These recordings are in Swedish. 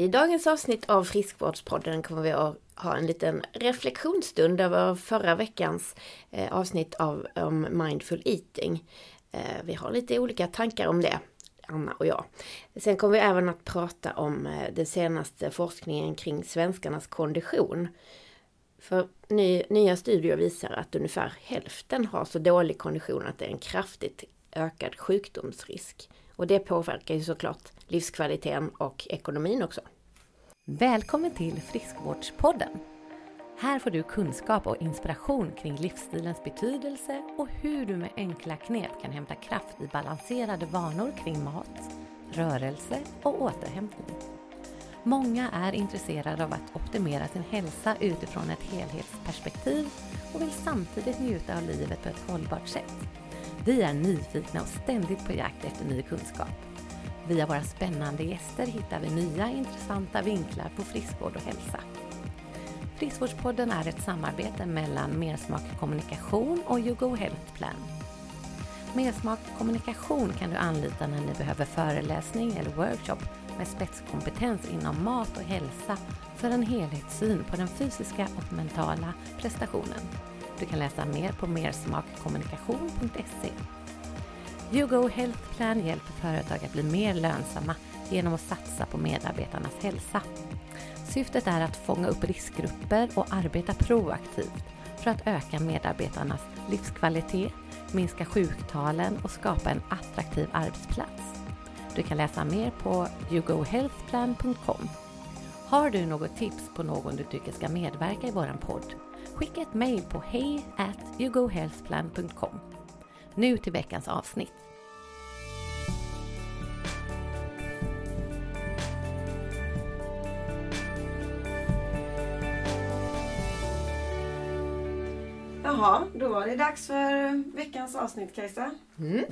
I dagens avsnitt av Friskvårdspodden kommer vi att ha en liten reflektionsstund över förra veckans eh, avsnitt av om mindful eating. Eh, vi har lite olika tankar om det, Anna och jag. Sen kommer vi även att prata om eh, den senaste forskningen kring svenskarnas kondition. För ny, nya studier visar att ungefär hälften har så dålig kondition att det är en kraftigt ökad sjukdomsrisk. Och det påverkar ju såklart livskvaliteten och ekonomin också. Välkommen till Friskvårdspodden! Här får du kunskap och inspiration kring livsstilens betydelse och hur du med enkla knep kan hämta kraft i balanserade vanor kring mat, rörelse och återhämtning. Många är intresserade av att optimera sin hälsa utifrån ett helhetsperspektiv och vill samtidigt njuta av livet på ett hållbart sätt. Vi är nyfikna och ständigt på jakt efter ny kunskap. Via våra spännande gäster hittar vi nya intressanta vinklar på friskvård och hälsa. Friskvårdspodden är ett samarbete mellan Mersmak Kommunikation och YouGo Health Plan. Mersmak Kommunikation kan du anlita när ni behöver föreläsning eller workshop med spetskompetens inom mat och hälsa för en helhetssyn på den fysiska och mentala prestationen. Du kan läsa mer på mersmakkommunikation.se. YouGo Health Plan hjälper företag att bli mer lönsamma genom att satsa på medarbetarnas hälsa. Syftet är att fånga upp riskgrupper och arbeta proaktivt för att öka medarbetarnas livskvalitet, minska sjuktalen och skapa en attraktiv arbetsplats. Du kan läsa mer på yougohealthplan.com. Har du något tips på någon du tycker ska medverka i våran podd? Skicka ett mejl på hej. Nu till veckans avsnitt. Jaha, då var det dags för veckans avsnitt Kajsa. Mm.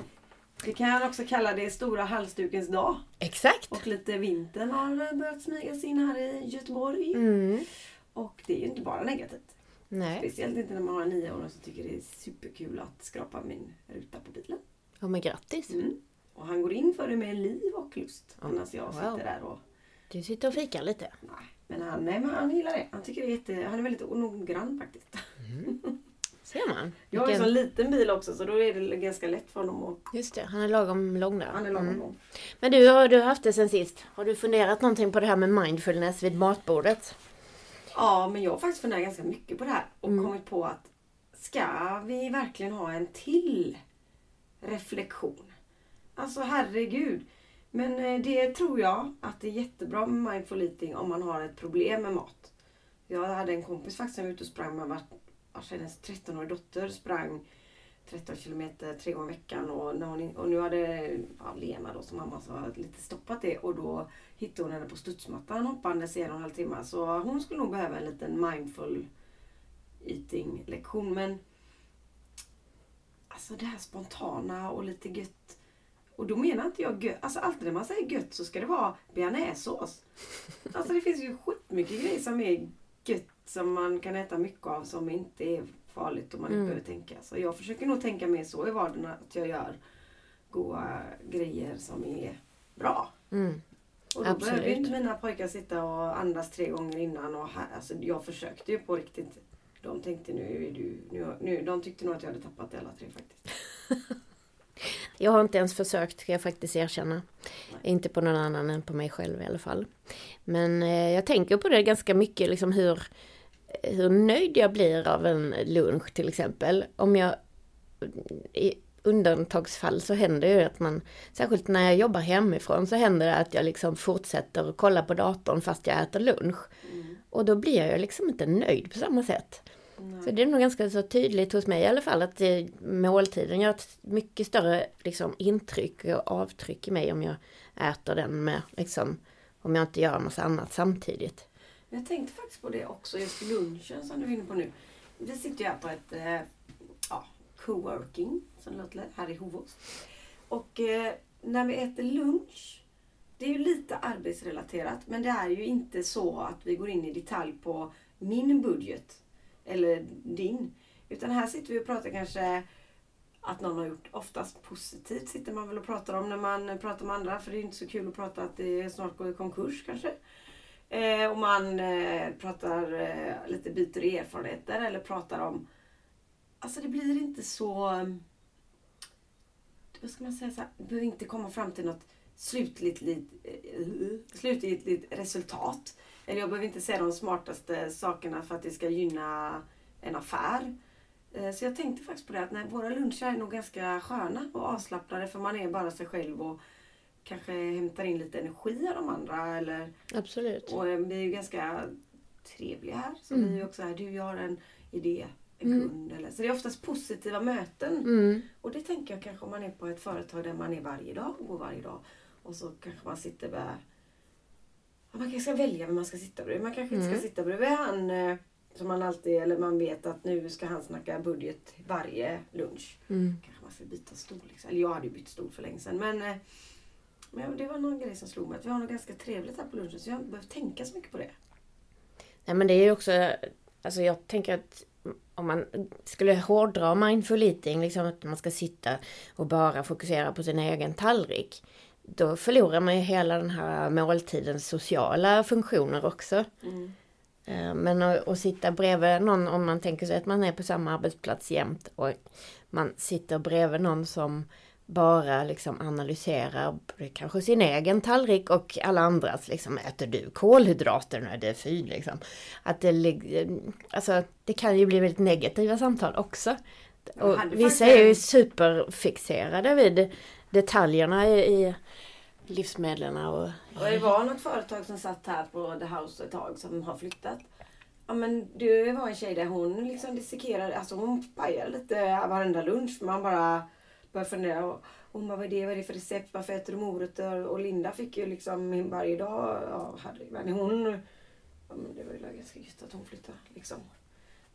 Vi kan också kalla det stora halsdukens dag. Exakt! Och lite vintern har börjat smyga sig in här i Göteborg. Mm. Och det är ju inte bara negativt. Nej, Speciellt inte när man har en nioåring som tycker det är superkul att skrapa min ruta på bilen. ja, men grattis! Mm. Och han går in för det med liv och lust. Ja, Medan jag wow. sitter där och... Du sitter och fikar lite. Nej. Men han, nej, men han gillar det. Han tycker det är jätte... Han är väldigt noggrann faktiskt. Ser man? Jag har ju en Vilken- sån liten bil också så då är det ganska lätt för honom att... Just det, han är lagom lång där. Han är lagom Mm. lång. Men du, har du haft det sen sist? Har du funderat någonting på det här med mindfulness vid matbordet? Ja, men jag har faktiskt funderat ganska mycket på det här och Mm. kommit på att ska vi verkligen ha en till reflektion? Alltså herregud. Men eh, det tror jag att det är jättebra med mindful eating om man har ett problem med mat. Jag hade en kompis faktiskt som var ute och sprang med vart hennes 13-åriga dotter sprang 13 kilometer tre gånger i veckan och, när hon, och nu hade ja, Lena då som mamma sa lite stoppat det och då hittade hon henne på studsmattan hoppandes i en och en halv timme. Så hon skulle nog behöva en liten mindful eating lektion. Men alltså det här spontana och lite gött. Och då menar inte jag gött. Alltså alltid när man säger gött så ska det vara bearnaisesås. Alltså det finns ju skitmycket grejer som är gött som man kan äta mycket av som inte är farligt och man inte Mm. behöver tänka. Så jag försöker nog tänka mer så i vardagen att jag gör goda grejer som är bra. Mm. Och då Absolut. behöver inte mina pojkar sitta och andas tre gånger innan. Och här, alltså, jag försökte ju på riktigt. De tänkte nu är du... Nu, nu, de tyckte nog att jag hade tappat alla tre faktiskt. Jag har inte ens försökt, ska jag faktiskt erkänna. Nej. Inte på någon annan än på mig själv i alla fall. Men eh, jag tänker på det ganska mycket, liksom hur, hur nöjd jag blir av en lunch till exempel. Om jag i undantagsfall så händer ju att man, särskilt när jag jobbar hemifrån, så händer det att jag liksom fortsätter att kolla på datorn fast jag äter lunch. Mm. Och då blir jag liksom inte nöjd på samma sätt. Nej. Så det är nog ganska så tydligt hos mig i alla fall att måltiden gör ett mycket större liksom, intryck och avtryck i mig om jag äter den med liksom, om jag inte gör en massa annat samtidigt. Jag tänkte faktiskt på det också, just lunchen som du är inne på nu. Vi sitter ju här på ett eh, ja, coworking, som det låter här i Hovås. Och eh, när vi äter lunch, det är ju lite arbetsrelaterat, men det är ju inte så att vi går in i detalj på min budget eller din. Utan här sitter vi och pratar kanske att någon har gjort oftast positivt sitter man väl och pratar om när man pratar med andra. För det är ju inte så kul att prata att det snart går i konkurs kanske. Eh, och man eh, pratar eh, lite byter erfarenheter eller pratar om... Alltså det blir inte så... Eh, vad ska man säga? Så här, det behöver inte komma fram till något slutligt, eh, slutgiltigt resultat. Eller jag behöver inte säga de smartaste sakerna för att det ska gynna en affär. Eh, Så jag tänkte faktiskt på det att nej, våra luncher är nog ganska sköna och avslappnade för man är bara sig själv och kanske hämtar in lite energi av de andra. Eller, Absolut. och eh, vi är ju ganska trevliga här. Så Mm. vi är också här, du jag har en idé, en Mm. kund. Eller, så det är oftast positiva möten. Mm. Och det tänker jag kanske om man är på ett företag där man är varje dag och går varje dag. Och så kanske man sitter. Ja, man kanske ska välja vem man ska sitta bredvid. Man kanske inte Mm. ska sitta bredvid han eh, som man alltid, eller man vet att nu ska han snacka budget varje lunch. Mm. Kanske man ska byta stol. Liksom. Eller jag hade ju bytt stol för länge sedan. Men, eh, men det var någon grej som slog mig. Att vi har något ganska trevligt här på lunchen så jag har inte behövt tänka så mycket på det. Nej men det är ju också, alltså jag tänker att om man skulle hårdra mindful eating, liksom att man ska sitta och bara fokusera på sin egen tallrik. Då förlorar man ju hela den här måltidens sociala funktioner också. Mm. Eh, Men att, att sitta bredvid någon, om man tänker sig att man är på samma arbetsplats jämt och man sitter bredvid någon som bara liksom analyserar kanske sin egen tallrik och alla andras. Liksom, äter du kolhydrater? Det är fy liksom. Att det, alltså, det kan ju bli väldigt negativa samtal också. Och vissa är ju superfixerade vid detaljerna i, i livsmedlen och... Och det var något företag som satt här på The House ett tag som har flyttat. Ja men det var en tjej där hon liksom dissekerade, alltså hon pajade lite varenda lunch. Man bara började fundera. Och hon bara, vad är det, vad är det för recept? Varför äter du morötter? Och Linda fick ju liksom varje dag, ja herregud. Men hon, ja men det var ju ganska gött att hon flyttade liksom.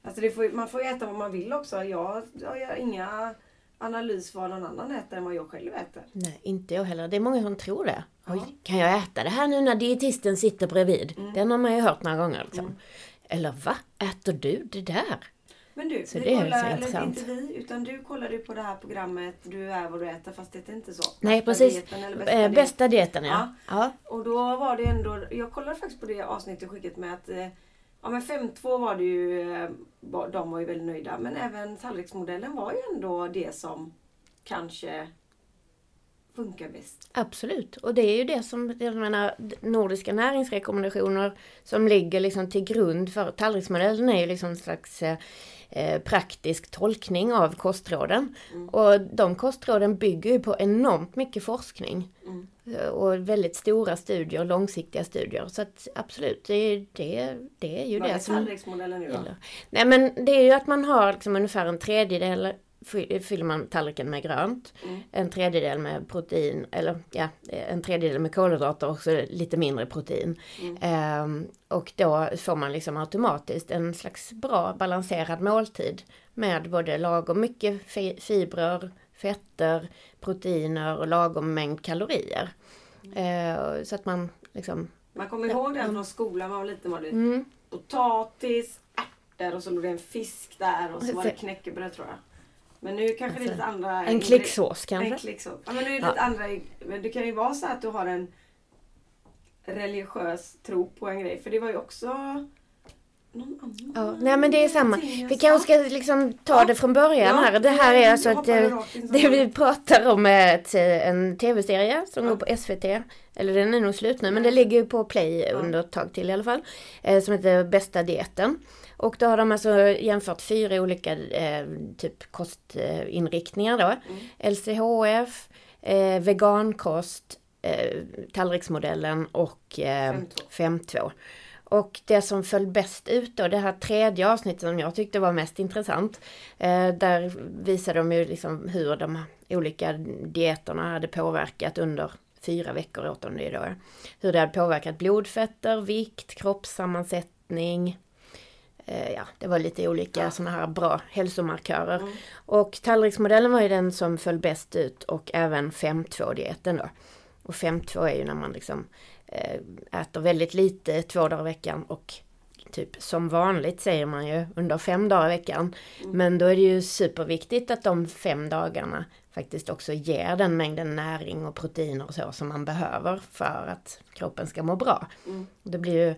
Alltså får, man får ju äta vad man vill också. Jag, jag gör inga analys vad någon annan äter än vad jag själv äter. Nej, inte jag heller. Det är många som tror det. Oj, Ja. kan jag äta det här nu när dietisten sitter bredvid? Mm. Den har man ju hört några gånger. Liksom. Eller va? Äter du det där? Men du, Så vi det är kollar, eller inte vi, utan du kollade på det här programmet Du är vad du äter fast det heter inte så. Nej, precis. dieten eller Bästa, eh, diet. bästa dieten, ja. ja. Och då var det ändå, jag kollade faktiskt på det avsnittet skickat med att eh, Ja men 5-2 var det ju, eh, de var ju väldigt nöjda. Men även tallriksmodellen var ju ändå det som kanske funkar bäst. Absolut. Och det är ju det som, jag menar, nordiska näringsrekommendationer som ligger liksom till grund för tallriksmodellen är ju liksom en slags eh, praktisk tolkning av kostråden. Mm. Och de kostråden bygger ju på enormt mycket forskning. Mm. Eh, Och väldigt stora studier, långsiktiga studier. Så att absolut, det, är- det, det är ju Vad är det som tallriksmodellen nu då? Nej men det är ju att man har liksom ungefär en tredjedel fyller man tallriken med grönt. Mm. En tredjedel med protein, eller ja, en tredjedel med kolhydrater och så lite mindre protein. Mm. Ehm, och då får man liksom automatiskt en slags bra balanserad måltid. Med både lagom mycket fi- fibrer, fetter, proteiner och lagom mängd kalorier. Ehm, så att man liksom... Man kommer ihåg den från skolan, man var liten var det Mm, potatis, ärtor och så låg det en fisk där och så var det knäckebröd tror jag. Men nu kanske det är lite andra... en klicksås En kanske? klicksås. Ja, men nu är det Ja. lite andra... Men det kan ju vara så att du har en religiös tro på en grej. För det var ju också... Någon annan Ja, nej men det är samma. Vi kanske ska liksom ta Ja. det från början Ja, här. Det här är alltså att det vi pratar om är ett, en tv-serie som Ja. går på SVT. Eller den är nog slut nu men det ligger ju på Play under ett tag till i alla fall. Eh, som heter Bästa dieten. Och då har de alltså jämfört fyra olika eh, typ kostinriktningar då. LCHF, eh, vegankost, eh, tallriksmodellen och eh, 5.2. 5.2. Och det som föll bäst ut då, det här tredje avsnittet som jag tyckte var mest intressant. Eh, där visade de ju liksom hur de olika dieterna hade påverkat under fyra veckor åt det då. Hur det hade påverkat blodfetter, vikt, kroppssammansättning. Eh, ja, det var lite olika sådana här bra hälsomarkörer. Mm. Och tallriksmodellen var ju den som föll bäst ut och även 5.2-dieten då. Och 5.2 är ju när man liksom äter väldigt lite två dagar i veckan och typ som vanligt säger man ju under fem dagar i veckan. Men då är det ju superviktigt att de fem dagarna faktiskt också ger den mängden näring och proteiner och så som man behöver för att kroppen ska må bra. Mm. Det blir ju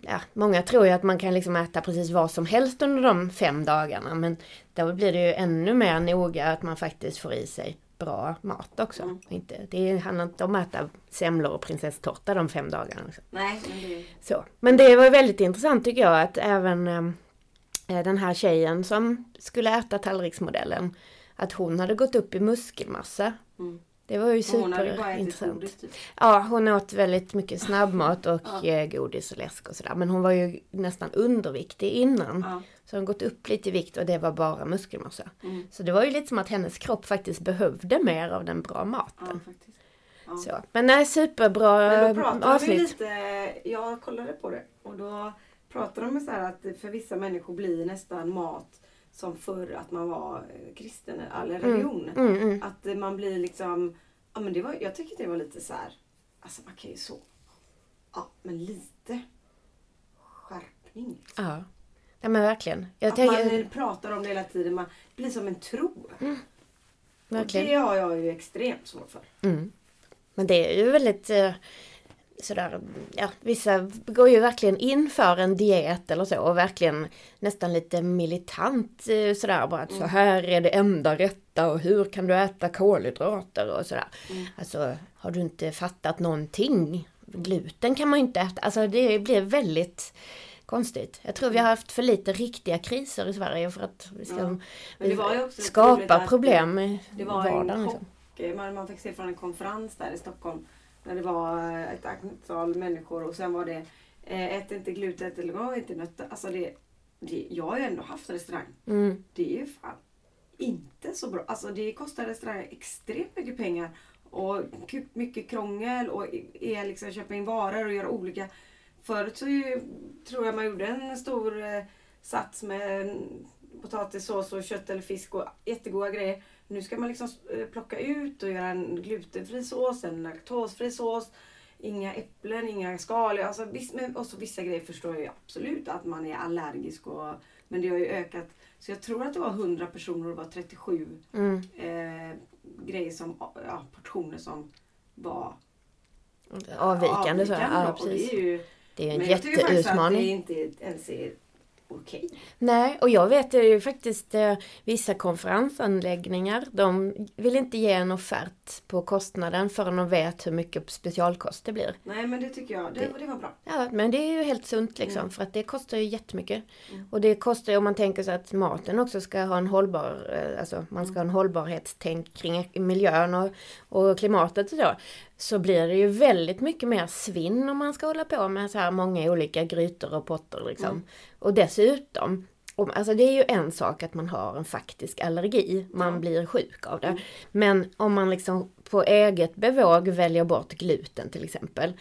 Ja, många tror ju att man kan liksom äta precis vad som helst under de fem dagarna men då blir det ju ännu mer noga att man faktiskt får i sig bra mat också. Mm. Inte, det handlar inte om att äta semlor och prinsesstårta de fem dagarna. Liksom. Nej, men det... Så. Men det var väldigt intressant tycker jag att även eh, den här tjejen som skulle äta tallriksmodellen, att hon hade gått upp i muskelmassa. Mm. Det var ju superintressant. typ. Ja, hon åt väldigt mycket snabbmat och Ja. eh, godis och läsk och sådär. Men hon var ju nästan underviktig innan. Ja. Så hon gått upp lite i vikt och det var bara muskelmassa. Mm. Så det var ju lite som att hennes kropp faktiskt behövde mer av den bra Ja, maten. faktiskt. Ja. Så. Men nej, superbra Men då eh, vi avsnitt. lite, jag kollade på det och då pratade de så här att för vissa människor blir nästan mat som förr att man var eh, kristen eller religion. Mm, mm. Att eh, man blir liksom, ja men det var, jag tycker det var lite så här, alltså man kan ju så, ja men lite skärpning. Liksom. Ja. ja, men verkligen. Jag Att tänker, Mm, man pratar om det hela tiden, man blir som en tro. Och verkligen. det har jag ju extremt svårt för. Mm. Men det är ju väldigt eh, sådär, ja vissa går ju verkligen in för en diet eller så och verkligen nästan lite militant eh, sådär bara att så här är det enda rätta och hur kan du äta kolhydrater och sådär. Mm. Alltså har du inte fattat någonting? Gluten kan man ju inte äta, alltså det blir väldigt konstigt. Jag tror vi har haft för lite riktiga kriser i Sverige för att vi ska Ja. Skapa problem i Det var vardagen. en Liksom. man fick se från en konferens där i Stockholm. När det var eh, ett antal människor och sen var det eh, ät inte gluten, ät eller gå inte nötter. Alltså det, det, jag har ju ändå haft restaurang. Mm. Det är ju fan inte så bra. Alltså det kostar restauranger extremt mycket pengar. Och mycket krångel och är liksom köpa in varor och göra olika. Förut så ju, tror jag man gjorde en stor eh, sats med potatissås och kött eller fisk och jättegoda grejer. Nu ska man liksom eh, plocka ut och göra en glutenfri sås, en laktosfri sås. Inga äpplen, inga skal. Alltså, viss, men, och så vissa grejer förstår jag ju absolut att man är allergisk. Och, men det har ju ökat. Så jag tror att det var 100 personer och det var 37 Mm. eh, grejer som, ja, portioner som var Avvikande så. Ja. Och det precis. är ju, Det är en men jag tycker faktiskt att det jätteutmaning. inte ens är okej. Nej, och jag vet det ju faktiskt eh, vissa konferensanläggningar. De vill inte ge en offert på kostnaden förrän de vet hur mycket specialkost det blir. Nej men det tycker jag, det, det var bra. Ja, men det är ju helt sunt liksom Mm. för att det kostar ju jättemycket. Mm. Och det kostar ju om man tänker sig att maten också ska ha en hållbar, eh, alltså man ska ha Mm. en hållbarhetstänk kring miljön och, och klimatet och så. Så blir det ju väldigt mycket mer svinn om man ska hålla på med så här många olika grytor och potter liksom. Mm. Och dessutom, om, alltså det är ju en sak att man har en faktisk allergi, man Ja. blir sjuk av det. Mm. Men om man liksom på eget bevåg väljer bort gluten till exempel,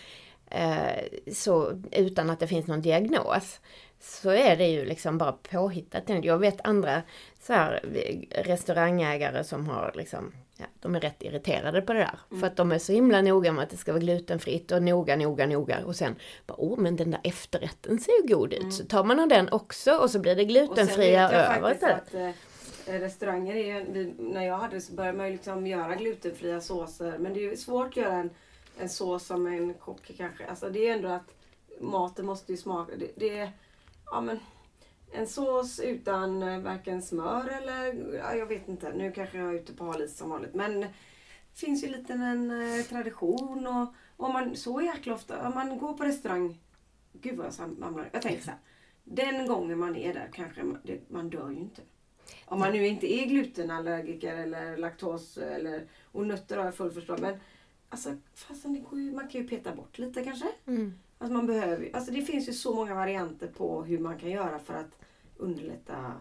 eh, så, utan att det finns någon diagnos, så är det ju liksom bara påhittat. Jag vet andra så här, restaurangägare som har liksom, ja, de är rätt irriterade på det där. Mm. För att de är så himla noga med att det ska vara glutenfritt och noga, noga, noga. Och sen bara, åh men den där efterrätten ser ju god ut. Mm. Så tar man av den också och så blir det glutenfria över att eh, restauranger är ju, när jag hade så började man ju liksom göra glutenfria såser. Men det är ju svårt att göra en, en sås som en kock kanske. Alltså det är ju ändå att maten måste ju smaka. Det, det är, ja men en sås utan eh, varken smör eller, ja, jag vet inte. Nu kanske jag är ute på hal is som vanligt. Men det finns ju lite en eh, tradition och om man så jäkla ofta, om man går på restaurang. Gud vad jag samlar. Jag tänker så här. Den gången man är där kanske man, det, man dör ju inte. Om man nu inte är glutenallergiker eller laktos eller och nötter har jag full förståelse. Men alltså fastän det går ju, man kan ju peta bort lite kanske. Mm. Alltså man behöver alltså det finns ju så många varianter på hur man kan göra för att underlätta.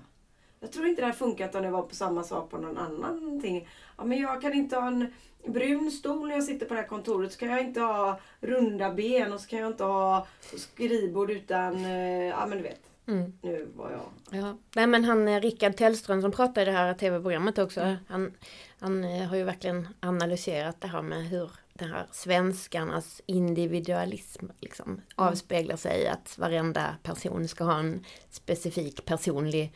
Jag tror inte det hade funkat om det var på samma sak på någon annan ting. Ja, men jag kan inte ha en brun stol när jag sitter på det här kontoret. Så kan jag inte ha runda ben och så kan jag inte ha skrivbord utan, eh, ja men du vet. Mm. Nu var jag... Ja. Nej men han eh, Rickard Tellström som pratade i det här tv-programmet också. Han, han eh, har ju verkligen analyserat det här med hur den här svenskarnas individualism liksom avspeglar sig i att varenda person ska ha en specifik personlig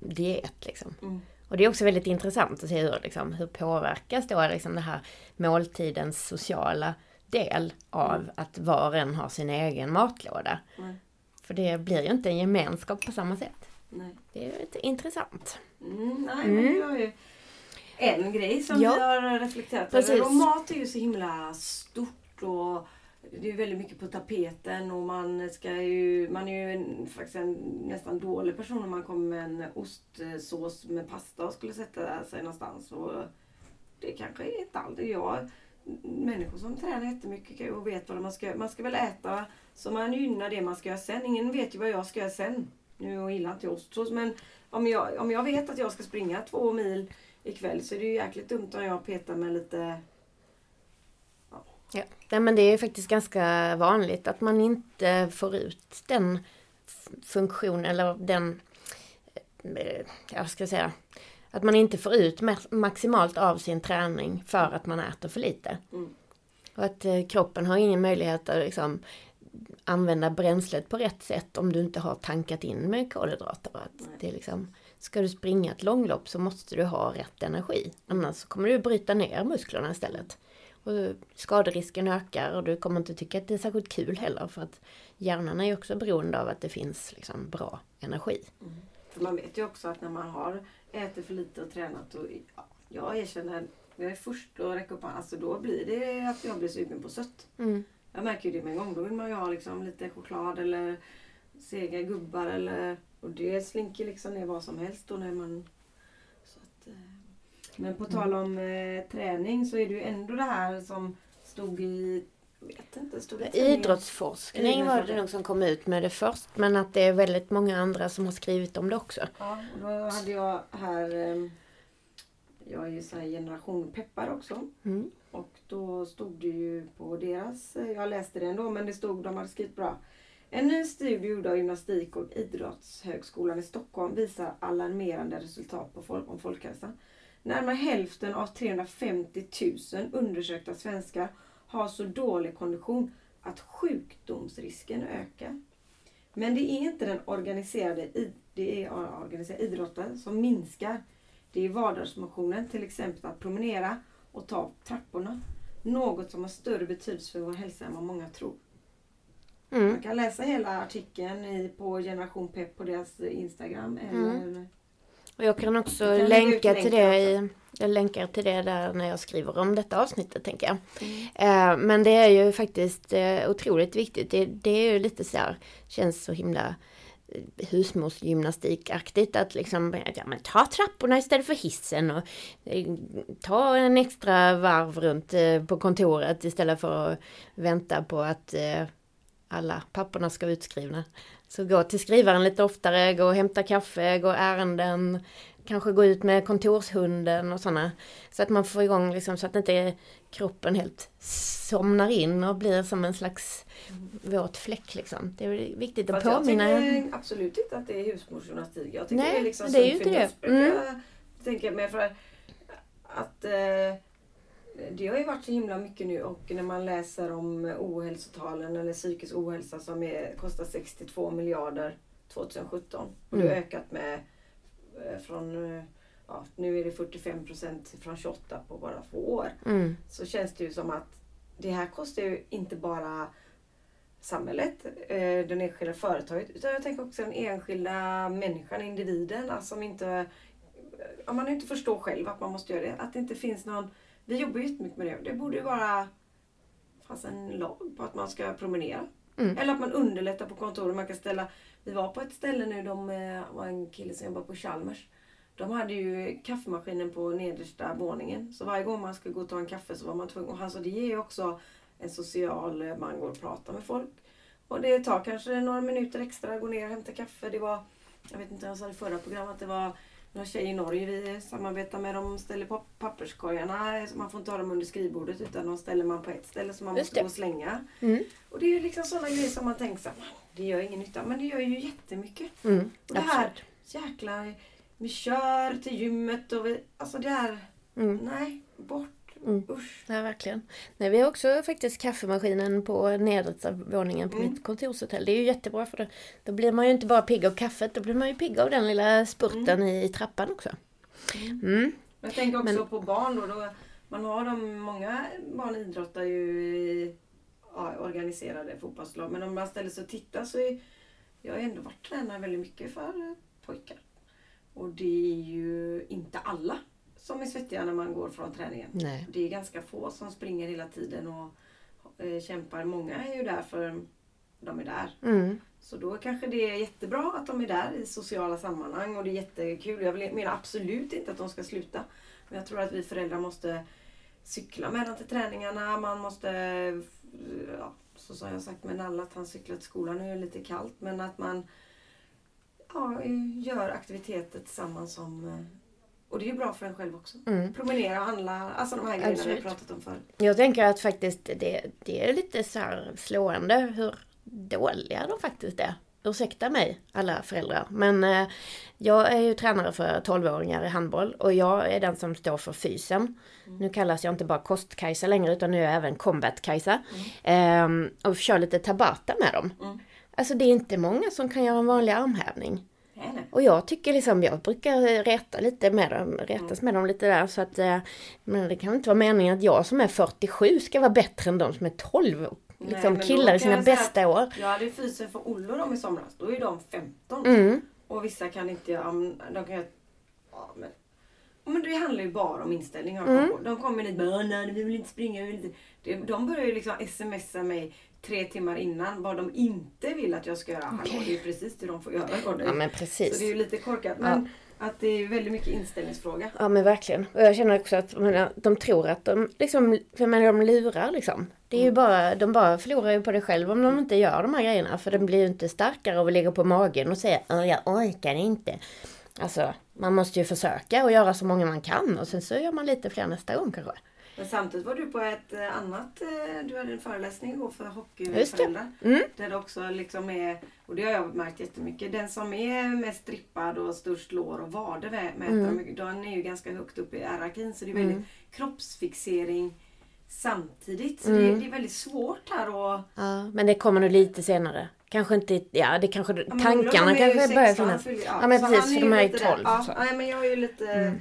diet liksom. Mm. Och det är också väldigt intressant att se hur, liksom, hur påverkas då liksom det här måltidens sociala del av mm. att var och en har sin egen matlåda. Mm. För det blir ju inte en gemenskap på samma sätt. Nej. Det är lite intressant. Mm, nej, mm. men det var ju en grej som ja. vi har reflekterat över. Och mat är ju så himla stort och det är väldigt mycket på tapeten och man ska ju, man är ju en, faktiskt en nästan dålig person om man kommer med en ostsås med pasta och skulle sätta sig någonstans. Och det kanske är inte allt. Jag, människor som tränar jättemycket och vet vad man ska Man ska väl äta så man gynnar det man ska göra sen. Ingen vet ju vad jag ska göra sen. Nu gillar inte jag ostsås men om jag, om jag vet att jag ska springa två mil ikväll så är det ju jäkligt dumt om jag petar med lite Ja. Nej, men det är faktiskt ganska vanligt att man inte får ut den funktion eller den, eh, jag ska säga, att man inte får ut maximalt av sin träning för att man äter för lite. Mm. Och att eh, kroppen har ingen möjlighet att liksom använda bränslet på rätt sätt om du inte har tankat in med kolhydrater. Att det är liksom, ska du springa ett långlopp så måste du ha rätt energi. Annars kommer du bryta ner musklerna istället. Och skaderisken ökar och du kommer inte tycka att det är särskilt kul heller för att hjärnan är ju också beroende av att det finns liksom bra energi. Mm. För man vet ju också att när man har ätit för lite och tränat och ja, jag erkänner, jag är först att räcka upp alltså då blir det att jag blir sugen på sött. Mm. Jag märker ju det med en gång. Då vill man ju ha liksom lite choklad eller sega gubbar eller och det slinker liksom ner vad som helst då när man men på tal om eh, träning så är det ju ändå det här som stod i vet inte, stod det Idrottsforskning var det nog som kom ut med det först. Men att det är väldigt många andra som har skrivit om det också. Ja, och då hade jag här eh, jag är ju så generation peppar också. Mm. Och då stod det ju på deras, eh, jag läste det ändå, men det stod, de hade skrivit bra. En ny studie gjord av Gymnastik och idrottshögskolan i Stockholm visar alarmerande resultat på folk, om folkhälsan. Närmare hälften av 350 000 undersökta svenskar har så dålig kondition att sjukdomsrisken ökar. Men det är inte den organiserade, det är organiserade idrotten som minskar. Det är vardagsmotionen, till exempel att promenera och ta trapporna. Något som har större betydelse för vår hälsa än vad många tror. Mm. Man kan läsa hela artikeln i, på Generation Pepp på deras Instagram. Eller mm. Och jag kan också kan länka till det i, jag länkar till det där när jag skriver om detta avsnittet tänker jag. Mm. Eh, men det är ju faktiskt eh, otroligt viktigt. Det, det är ju lite så här, känns så himla eh, husmorsgymnastikaktigt att liksom, ja men ta trapporna istället för hissen och ta en extra varv runt på kontoret istället för att vänta på att alla papporna ska vara utskrivna. Så gå till skrivaren lite oftare, gå och hämta kaffe, gå ärenden, kanske gå ut med kontorshunden och sådana. Så att man får igång liksom så att inte kroppen helt somnar in och blir som en slags våt fläck liksom. Det är viktigt att Fast påminna. Jag tycker absolut inte att det är husmorsgymnastik. Jag tycker Nej, det är liksom det är ju inte det. Mm. Jag tänker mer för att eh, det har ju varit så himla mycket nu och när man läser om ohälsotalen eller psykisk ohälsa som är, kostar 62 miljarder 2017. Och det har mm. ökat med eh, från ja, nu är det 45 procent från 28 på bara två år. Mm. Så känns det ju som att det här kostar ju inte bara samhället, eh, den enskilda företaget, utan jag tänker också den enskilda människan, individen, alltså som inte, om man inte förstår själv att man måste göra det, att det inte finns någon vi jobbar jättemycket med det. Det borde vara fanns en lag på att man ska promenera. Mm. Eller att man underlättar på kontoret. Man kan ställa, vi var på ett ställe nu, de eh, var en kille som jobbade på Chalmers. De hade ju kaffemaskinen på nedersta våningen. Så varje gång man skulle gå och ta en kaffe så var man tvungen. Och han sa det ger ju också en social, eh, man går och pratar med folk. Och det tar kanske några minuter extra att gå ner och hämta kaffe. Det var, jag vet inte, jag sa det förra programmet, det var några tjejer i Norge vi samarbetar med. De ställer papperskorgarna. Man får inte ha dem under skrivbordet utan de ställer man på ett ställe som man måste gå och slänga. Mm. Och det är ju liksom sådana grejer som man tänker så det gör ingen nytta. Men det gör ju jättemycket. Mm, och det här jäkla vi kör till gymmet och vi, alltså det är, mm. nej, bort. Mm. Usch. Ja, verkligen. Nej, vi har också faktiskt kaffemaskinen på nedersta våningen på mm. mitt kontorshotell. Det är ju jättebra för det. Då blir man ju inte bara pigg av kaffet, då blir man ju pigg av den lilla spurten mm. i trappan också. Mm. Jag tänker också Men- på barn då. då man har de, många barn idrottar ju i ja, organiserade fotbollslag. Men om man ställer sig och tittar så är jag har ändå varit tränare väldigt mycket för pojkar. Och det är ju inte alla som är svettiga när man går från träningen. Nej. Det är ganska få som springer hela tiden och eh, kämpar. Många är ju där för de är där. Mm. Så då kanske det är jättebra att de är där i sociala sammanhang och det är jättekul. Jag menar absolut inte att de ska sluta. Men jag tror att vi föräldrar måste cykla med dem till träningarna. Man måste, ja, så som jag sagt med Nalla, att han cyklar till skolan. Nu är det lite kallt men att man ja, gör aktiviteter tillsammans som eh, och det är ju bra för en själv också. Mm. Promenera, handla, alltså de här grejerna vi Absolut. har pratat om förut. Jag tänker att faktiskt det, det är lite så här slående hur dåliga de faktiskt är. Ursäkta mig alla föräldrar. Men eh, jag är ju tränare för 12-åringar i handboll och jag är den som står för fysen. Nu kallas jag inte bara kost-Kajsa längre utan nu är jag även combat-Kajsa. Ehm, och kör lite tabata med dem. Mm. Alltså det är inte många som kan göra en vanlig armhävning. Nej. Och jag tycker liksom, jag brukar reta lite med dem, retas med dem lite där så att eh, Men det kan inte vara meningen att jag som är 47 ska vara bättre än de som är 12 och liksom killar i sina bästa år. Jag hade fysen för Olle och dem i somras. Då är de 15. Mm, Och vissa kan inte De kan göra... Ja, men, men det handlar ju bara om inställning. Mm. De kommer dit bara nej vi vill inte springa. Vi vill inte. De börjar ju liksom smsa mig tre timmar innan vad de inte vill att jag ska göra. Hallå, Okej. Det är ju precis det de får göra. Ja men Så precis. det är ju lite korkat. Men att det är väldigt mycket inställningsfråga. Ja men verkligen. Och jag känner också att menar, de tror att de liksom, för menar, de lurar liksom. Det är ju bara, de bara förlorar ju på det själv om de inte gör de här grejerna. För den blir ju inte starkare av att ligga på magen och säga "Åh, jag orkar inte. Alltså, man måste ju försöka och göra så många man kan och sen så gör man lite fler nästa gång kanske. Men samtidigt var du på ett eh, annat, eh, du hade en föreläsning igår för hockeyföräldrar. Mm. Där det också liksom är, och det har jag märkt jättemycket, den som är mest strippad och störst lår och vader mäter Mm. de, den är ju ganska högt upp i hierarkin. Så det är väldigt kroppsfixering samtidigt. Så det, Mm. det är väldigt svårt här att... Ja, men det kommer nog lite senare. Kanske inte, ja det kanske, Ja, men tankarna är ju kanske börjar 16, finnas. fyller- Ja, men så precis, för ju de här är där. 12, Ja, nej, men jag är ju lite, Mm.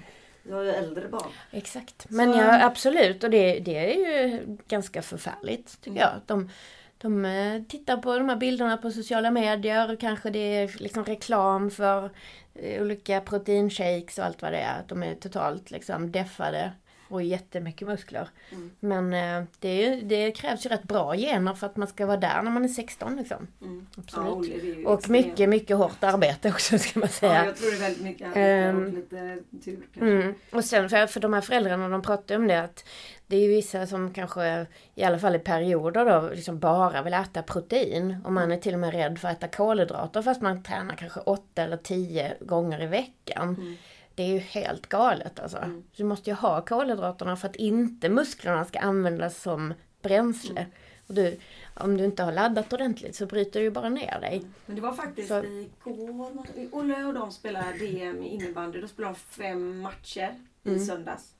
Jag är ju äldre barn. Exakt. Men ja, absolut. Och det, det är ju ganska förfärligt tycker jag. De, de eh, tittar på de här bilderna på sociala medier. Kanske det är liksom reklam för eh, olika proteinshakes och allt vad det är. De är totalt liksom deffade och jättemycket muskler. Mm. Men eh, det, det krävs ju rätt bra gener för att man ska vara där när man är 16 liksom. Mm. Absolut. Ja, Och mycket, mycket hårt arbete också ska man säga. Ja, jag tror det är väldigt mycket arbete Ehm. och lite tur kanske. Mm. Och sen för, för de här föräldrarna, de pratar ju om det att det är ju vissa som kanske, i alla fall i perioder då, liksom bara vill äta protein. Och man är till och med rädd för att äta kolhydrater fast man tränar kanske åtta eller tio gånger i veckan. Mm. Det är ju helt galet alltså. Mm. Du måste ju ha kolhydraterna för att inte musklerna ska användas som bränsle. Mm. Och du, om du inte har laddat ordentligt så bryter du ju bara ner dig. Men det var faktiskt Så- igår, Olle och de spelade DM i innebandy. Då spelade de fem matcher i Mm. söndags.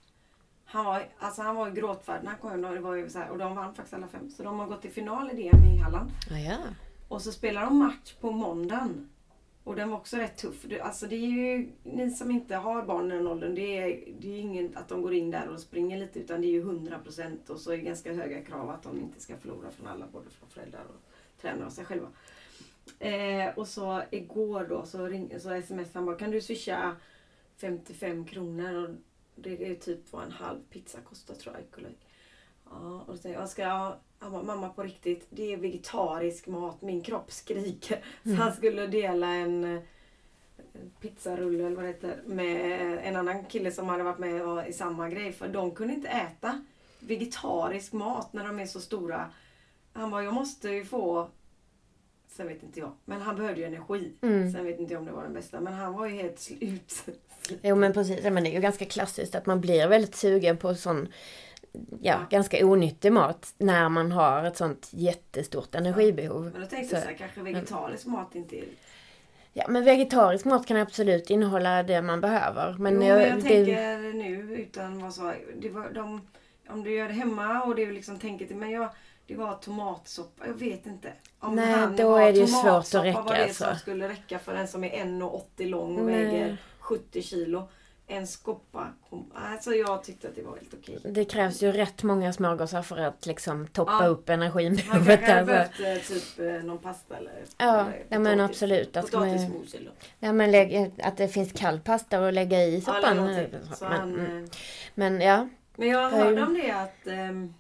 Han var, alltså han var i gråtfärd när han kom hem. Det var ju så här, och de vann faktiskt alla fem. Så de har gått till final i DM i Halland. Ja, ja. Och så spelar de match på måndagen. Och den var också rätt tuff. Alltså det är ju, ni som inte har barn i den åldern, det är, det är ingen att de går in där och springer lite utan det är ju 100% och så är det ganska höga krav att de inte ska förlora från alla, både från föräldrar och tränare och sig själva. Eh, och så igår då så, ring, så smsade han bara, kan du swisha 55 kronor? Och det är typ vad en halv pizza kostar tror jag. Ja, och då säger jag, "Jag ska jag, han bara, mamma på riktigt, det är vegetarisk mat, min kropp skriker. Så han skulle dela en eh, pizzarulle eller vad det heter med en annan kille som hade varit med i samma grej. För de kunde inte äta vegetarisk mat när de är så stora. Han bara, jag måste ju få Sen vet inte jag. Men han behövde ju energi. Mm. Sen vet inte jag om det var den bästa. Men han var ju helt slut. Jo men precis, men det är ju ganska klassiskt att man blir väldigt sugen på sån ja, ganska onyttig mat när man har ett sånt jättestort energibehov. Men då tänkte Så- jag så här, kanske vegetarisk mat inte är... Ja men vegetarisk mat kan absolut innehålla det man behöver. Men, jo, jag, men jag det, tänker nu utan vad så... Det var, de, om du gör det hemma och är liksom tänket... Men jag, det var tomatsoppa. Jag vet inte. Om Nej, han då är det ju svårt att räcka, var det alltså. som skulle räcka för en som är 1,80 lång och Nej. väger 70 kilo. En skoppa. kom- Alltså jag tyckte att det var helt okej. Det krävs ju rätt många smörgåsar för att liksom toppa Ja. upp Han energibehovet. kanske hade Alltså. behövt eh, typ eh, någon pasta eller Ja, eller ja, men absolut. Att man- Potatismos eller. Ja, men lägg, att det finns kall pasta att lägga i Ja, eller soppan. någonting. Så men, han, mm. eh, men ja, Men jag hörde om det att... ehm,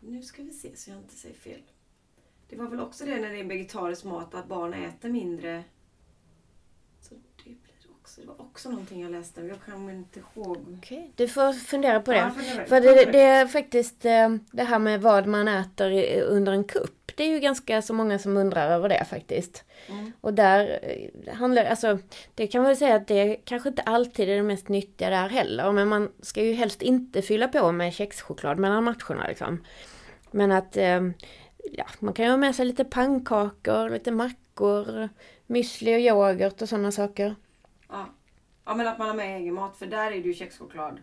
nu ska vi se så jag inte säger fel. Det var väl också det när det är vegetarisk mat att barn äter mindre. Också, det var också någonting jag läste. Jag kommer inte ihåg. okej. Du får fundera på det. Ja, fundera. För det, det är faktiskt eh, det här med vad man äter under en kupp. Det är ju ganska så många som undrar över det faktiskt. Mm. Och där eh, handlar alltså, det kan man väl säga att det kanske inte alltid är det mest nyttiga där heller. Men man ska ju helst inte fylla på med kexchoklad mellan matcherna liksom. Men att, eh, ja, man kan ju ha med sig lite pannkakor, lite mackor, müsli och yoghurt och sådana saker. Ja. ja, men att man har med egen mat. För där är det ju kexchoklad.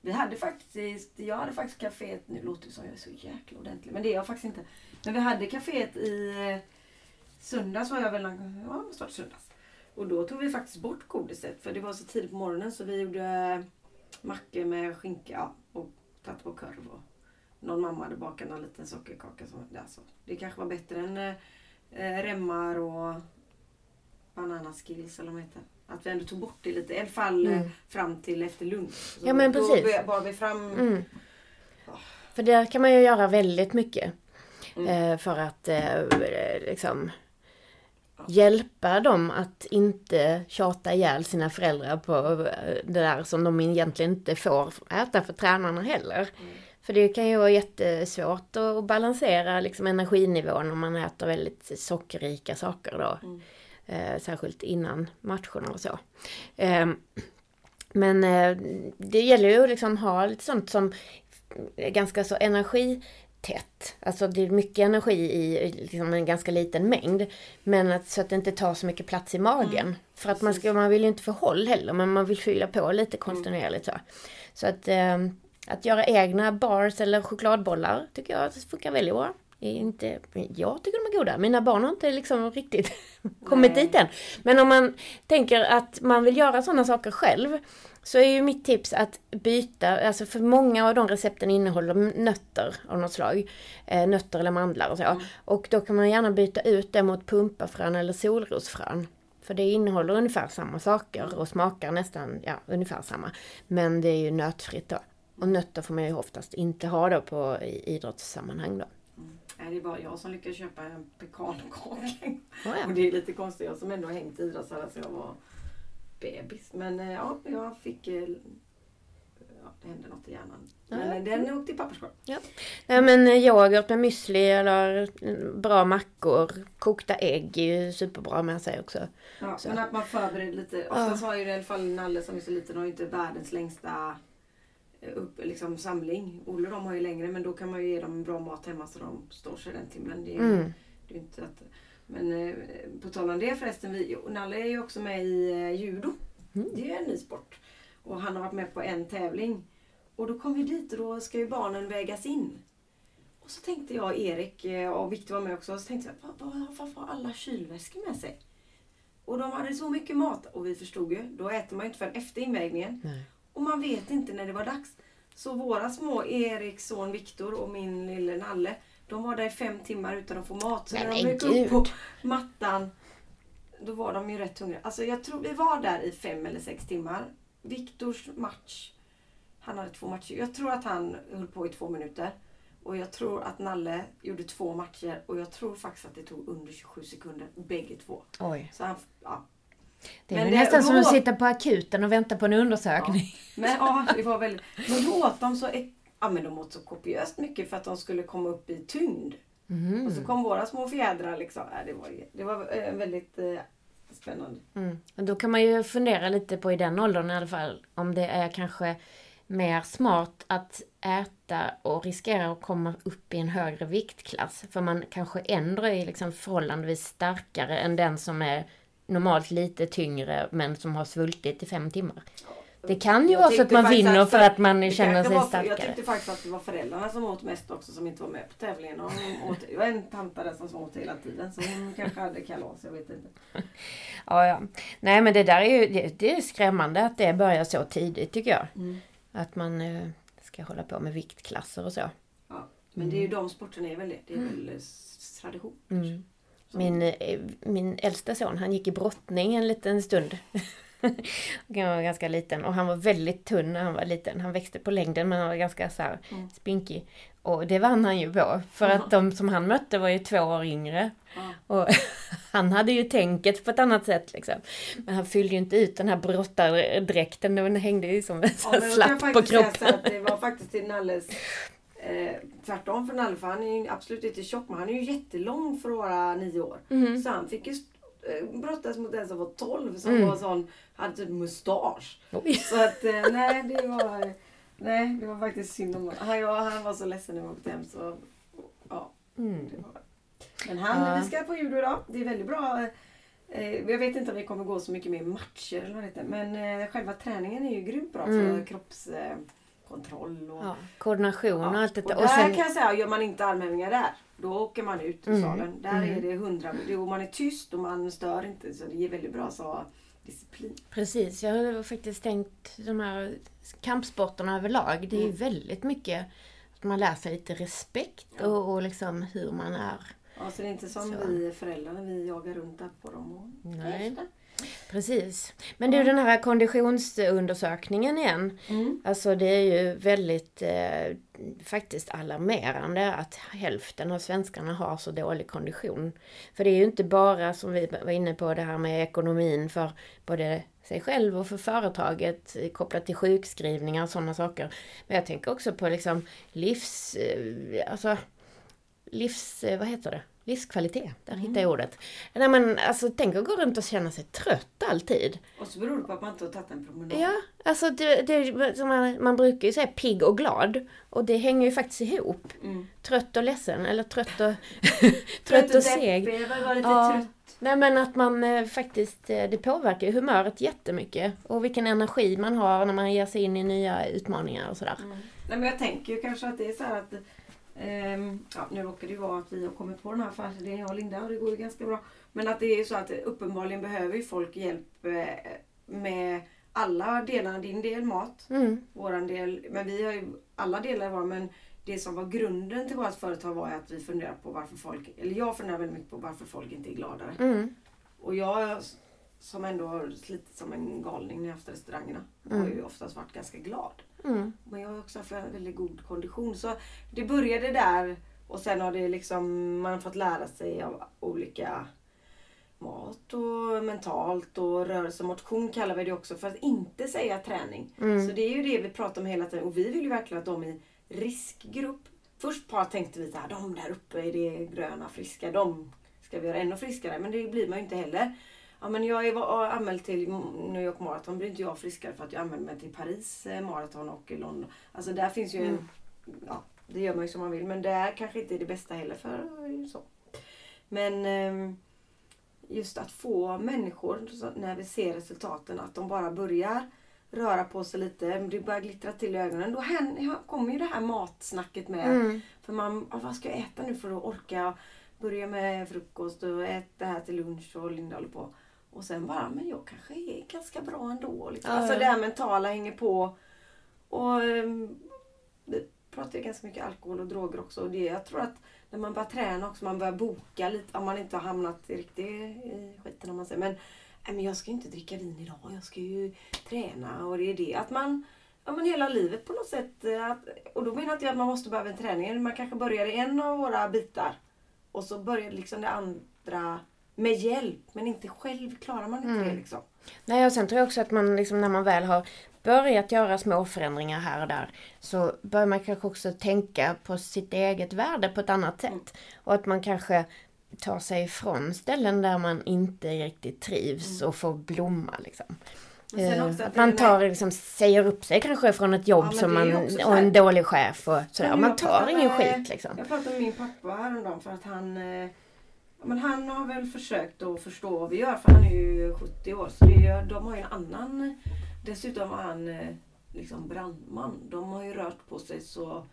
Vi hade faktiskt, jag hade faktiskt kaféet, nu låter det som jag är så jäkla ordentlig, men det är jag faktiskt inte. Men vi hade kaféet i eh, söndags var jag väl, ja måste varit söndags. Och då tog vi faktiskt bort godiset för det var så tidigt på morgonen så vi gjorde eh, mackor med skinka ja, och tatt på korv. Och någon mamma hade bakat en liten sockerkaka. Som, alltså, det kanske var bättre än eh, eh remmar och bananaskills eller vad de heter. Att vi ändå tog bort det lite, i alla fall eh, Mm. fram till efter lunch. Så Ja, men då precis. be- bar vi fram... Mm. För där kan man ju göra väldigt mycket. Mm. Eh, för att eh, liksom hjälpa dem att inte tjata ihjäl sina föräldrar på eh, det där som de egentligen inte får äta för tränarna heller. Mm. För det kan ju vara jättesvårt att balansera liksom energinivån om man äter väldigt sockerrika saker då. Mm. Eh, särskilt innan matcherna och så. Eh, men eh, det gäller ju att liksom ha lite sånt som är ganska så energitätt. Alltså det är mycket energi i liksom en ganska liten mängd. Men att, så att det inte tar så mycket plats i magen. För att man, ska, man vill ju inte få håll heller men man vill fylla på lite kontinuerligt så. Så att, eh, att göra egna bars eller chokladbollar tycker jag funkar väldigt bra. Inte, jag tycker de är goda. Mina barn har inte liksom riktigt kommit dit än. Men om man tänker att man vill göra sådana saker själv. Så är ju mitt tips att byta, alltså för många av de recepten innehåller nötter av något slag. Eh, nötter eller mandlar och så. Och då kan man gärna byta ut det mot pumpafrön eller solrosfrön. För det innehåller ungefär samma saker och smakar nästan, ja, ungefär samma. Men det är ju nötfritt då. Och nötter får man ju oftast inte ha då på i idrottssammanhang då. Nej, det är bara jag som lyckas köpa en pekankaka. Oh, ja. Och det är lite konstigt, jag som ändå har hängt i idrottshallen sedan jag var bebis. Men eh, ja, jag fick... eh, Ja, det hände något i hjärnan. Men Ja. den åkte i papperskorg. Ja men eh, yoghurt med müsli eller mm, bra mackor. Kokta ägg är ju superbra med sig också. Ja, Så. men att man förbereder lite. Oftast har ju i alla fall Nalle som är så liten ju inte världens längsta upp, liksom, samling. Olle de har ju längre men då kan man ju ge dem bra mat hemma så de står sig den timmen. Det är, Mm. det är inte att, men eh, på tal om det förresten, vi, Nalle är ju också med i eh, judo. Mm. Det är en ny sport. Och han har varit med på en tävling. Och då kom vi dit och då ska ju barnen vägas in. Och så tänkte jag, Erik eh, och Viktor var med också, och så tänkte jag, varför har alla kylväskor med sig? Och de hade så mycket mat. Och vi förstod ju, då äter man ju inte förrän efter invägningen. Nej. Och man vet inte när det var dags. Så våra små, Eriks son Viktor och min lille Nalle, de var där i fem timmar utan att få mat. Så när de gick upp på mattan, då var de ju rätt hungriga. Alltså jag tror vi var där i fem eller sex timmar. Viktors match, han hade två matcher. Jag tror att han höll på i två minuter. Och jag tror att Nalle gjorde två matcher och jag tror faktiskt att det tog under 27 sekunder, bägge två. Oj. Så han, ja. Det är Men det- nästan som då- att sitta på akuten och vänta på en undersökning. Men ja, det var väldigt... Men då åt de så... Ja, men de åt så kopiöst mycket för att de skulle komma upp i tyngd. Mhm. Och så kom våra små fjädrar liksom. Ja, det var, det var eh, väldigt eh, spännande. Mm. Och då kan man ju fundera lite på i den åldern i alla fall om det är kanske mer smart att äta och riskera att komma upp i en högre viktklass. För man kanske ändå är liksom förhållandevis starkare än den som är normalt lite tyngre men som har svultit i fem timmar. Det kan ju Jag vara så att man vinner att- för att man känner sig var- starkare. Jag tyckte faktiskt att det var föräldrarna som åt mest också som inte var med på tävlingen. Och åt, det var en tanta där som åt hela tiden så hon kanske hade kalas, jag vet inte. Ja, ja. Nej men det där är ju det, det är skrämmande att det börjar så tidigt tycker jag. Mm. Att man eh, ska hålla på med viktklasser och så. Ja. Men det är ju de sporterna är väl det. Det är väl s- tradition. Mm. Min, eh, min äldsta son han gick i brottning en liten stund. han var ganska liten och han var väldigt tunn när han var liten. Han växte på längden men han var ganska så här Mm. spinkig. Och det vann han ju på. För att de som han mötte var ju två år yngre. Ja. Och han hade ju tänket på ett annat sätt liksom. Men han fyllde ju inte ut den här brottardräkten. Den hängde ju som en Ja, slapp på kroppen. att det var faktiskt till Nalles eh, tvärtom för Nalle. För han är ju absolut inte tjock men han är ju jättelång för att vara nio år. Mm. Så han fick ju eh, brottas mot en som var 12 som Mm. var sån, hade typ mustasch. Oj. Så att eh, nej det var Nej det var faktiskt synd om honom. Han, ja, han var så ledsen när vi åkte hem så ja. Mm. Det var. Men han, Ja. vi ska på judo idag. Det är väldigt bra. Eh, jag vet inte om vi kommer gå så mycket mer matcher eller vad det heter. Men eh, själva träningen är ju grymt bra Mm. för kroppskontroll. och, Ja, koordination och allt och detta. där Och sen, kan jag säga, gör man inte armhävningar där, då åker man ut ur Mm. salen. Där Mm. är det hundra, och man är tyst och man stör inte. Så det är väldigt bra så disciplin. Precis, jag har faktiskt tänkt de här kampsporterna överlag. Det är Mm. väldigt mycket att man lär sig lite respekt Ja. och, och liksom hur man är. Ja, så det är inte som Så. vi föräldrar när vi jagar runt där på dem. Och... Nej. Precis. Men du, den här konditionsundersökningen igen. Mm. Alltså det är ju väldigt eh, faktiskt alarmerande att hälften av svenskarna har så dålig kondition. För det är ju inte bara som vi var inne på det här med ekonomin för både sig själv och för företaget eh, kopplat till sjukskrivningar och sådana saker. Men jag tänker också på liksom livs... eh, Alltså livs... eh, Vad heter det? Livskvalitet. Där hittar jag ordet. Nej men alltså tänk att gå runt och känna sig trött alltid. Och så beror det på att man inte har tagit en promenad. Ja, alltså det, det, man, man brukar ju säga pigg och glad. Och det hänger ju faktiskt ihop. Mm. Trött och ledsen, eller trött och, trött och seg. deppig, jag var lite Ja. trött. Nej men att man eh, faktiskt, eh, det påverkar ju humöret jättemycket. Och vilken energi man har när man ger sig in i nya utmaningar och sådär. Mm. Nej, men jag tänker ju kanske att det är så här att ehm, ja, nu råkar det ju vara att vi har kommit på den här är jag och Linda och det går ju ganska bra. Men att det är så att uppenbarligen behöver ju folk hjälp eh, med alla delarna. Din del mat, Mm, våran del, men vi har ju alla delar var men det som var grunden till vårt företag var att vi funderar på varför folk, eller jag funderar väldigt mycket på varför folk inte är gladare. mm, Och jag som ändå har slitit som en galning när jag haft restaurangerna har Mm. ju oftast varit ganska glad. Mm, Men jag har också haft väldigt god kondition. Så det började där och sen har det liksom, man har fått lära sig av olika mat och mentalt och rörelse och motion kallar vi det också för att inte säga träning. mm. Så det är ju det vi pratar om hela tiden och vi vill ju verkligen att de i riskgrupp. Först bara tänkte vi att de där uppe är det gröna friska, de ska vi göra ännu friskare. Men det blir man ju inte heller. Ja, men jag är anmäld till New York Marathon, blir inte jag friskare för att jag anmälde mig till Paris eh, Marathon och London. Alltså där finns ju en, ja det gör man ju som man vill men det är kanske inte är det bästa heller för så. Men ehm, just att få människor, när vi ser resultaten, att de bara börjar röra på sig lite, det börjar glittra till i ögonen. Då kommer ju det här matsnacket med. Mm. För man, vad ska jag äta nu för att orka börja med frukost och äta det här till lunch och Linda håller på. Och sen bara, men jag kanske är ganska bra ändå. Liksom. Ja, alltså det här mentala hänger på. Och ehm, vi pratar ju ganska mycket alkohol och droger också. Och det, jag tror att när man börjar träna också, man börjar boka lite, om man inte har hamnat riktigt i skiten om man säger. Men, nej, men jag ska ju inte dricka vin idag, jag ska ju träna och det är det. Att man, ja men hela livet på något sätt. eh, och då menar inte jag att man måste börja med träningen. Man kanske börjar i en av våra bitar. Och så börjar liksom det andra med hjälp. Men inte själv klarar man inte Mm. det liksom. Nej, och sen tror jag också att man liksom, när man väl har börjat göra små förändringar här och där så bör man kanske också tänka på sitt eget värde på ett annat sätt. Mm. Och att man kanske tar sig ifrån ställen där man inte riktigt trivs och får blomma liksom. Eh, att det man tar, liksom, säger upp sig kanske från ett jobb Ja, som man, och en dålig chef och sådär. Man tar ingen med- skit liksom. Jag pratade med min pappa häromdagen för att han eh, men han har väl försökt att förstå vad vi gör för han är ju 70 år så är, de har ju en annan dessutom var han eh, liksom brandman. De har ju rört på sig så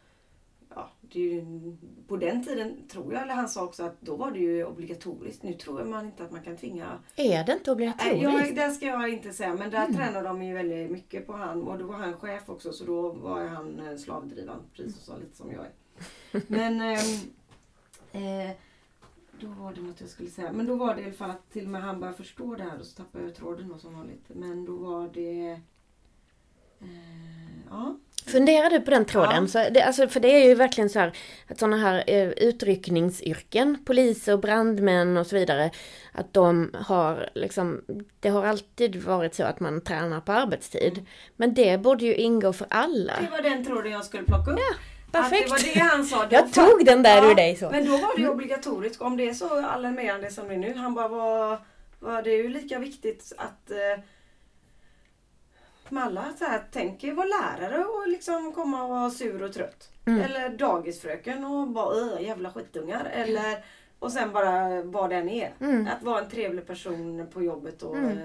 ja, ju, på den tiden tror jag, eller han sa också att då var det ju obligatoriskt. Nu tror man inte att man kan tvinga... Är det inte Nej, obligatoriskt? jag, det ska jag inte säga, men där tränar de ju väldigt mycket på han. Och då var han chef också, så då var han eh, slavdrivaren, precis så lite som jag är. Men ehm, eh, då var det något jag skulle säga. Men då var det i alla fall att till och med han började förstå det här och så tappade jag tråden då som vanligt. Men då var det... Eh, ja. Funderar du på den tråden? Ja. Så det, alltså, för det är ju verkligen så här att sådana här eh, utryckningsyrken, poliser, brandmän och så vidare, att de har liksom, det har alltid varit så att man tränar på arbetstid. Men det borde ju ingå för alla. Det var den tråden jag skulle plocka upp. Perfekt. Att det var det han sa. Då Jag tog den där ur dig så. Men då var det obligatoriskt. Om det är så alarmerande som det är nu. Han bara var, var det ju lika viktigt att eh, alla så här, tänker vara lärare och liksom komma och vara sur och trött. Mm. Eller dagisfröken och bara "Åh, jävla skitungar. Eller, och sen bara vad den är. Mm. Att vara en trevlig person på jobbet och, Mm.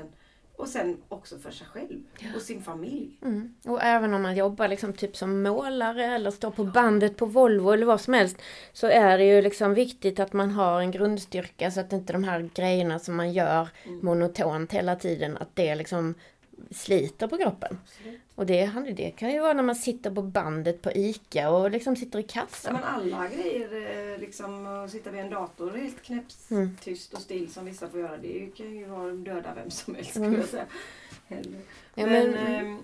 Och sen också för sig själv och sin familj. Mm. Och även om man jobbar liksom typ som målare eller står på bandet på Volvo eller vad som helst. Så är det ju liksom viktigt att man har en grundstyrka så att inte de här grejerna som man gör Mm. monotont hela tiden, att det liksom sliter på kroppen. Och det, det kan ju vara när man sitter på bandet på ICA och liksom sitter i Ja, kassan. men alla grejer, eh, liksom att sitta vid en dator helt knäpptyst och still som vissa får göra, det kan ju vara döda vem som helst skulle jag säga. Ja, men, men- ehm,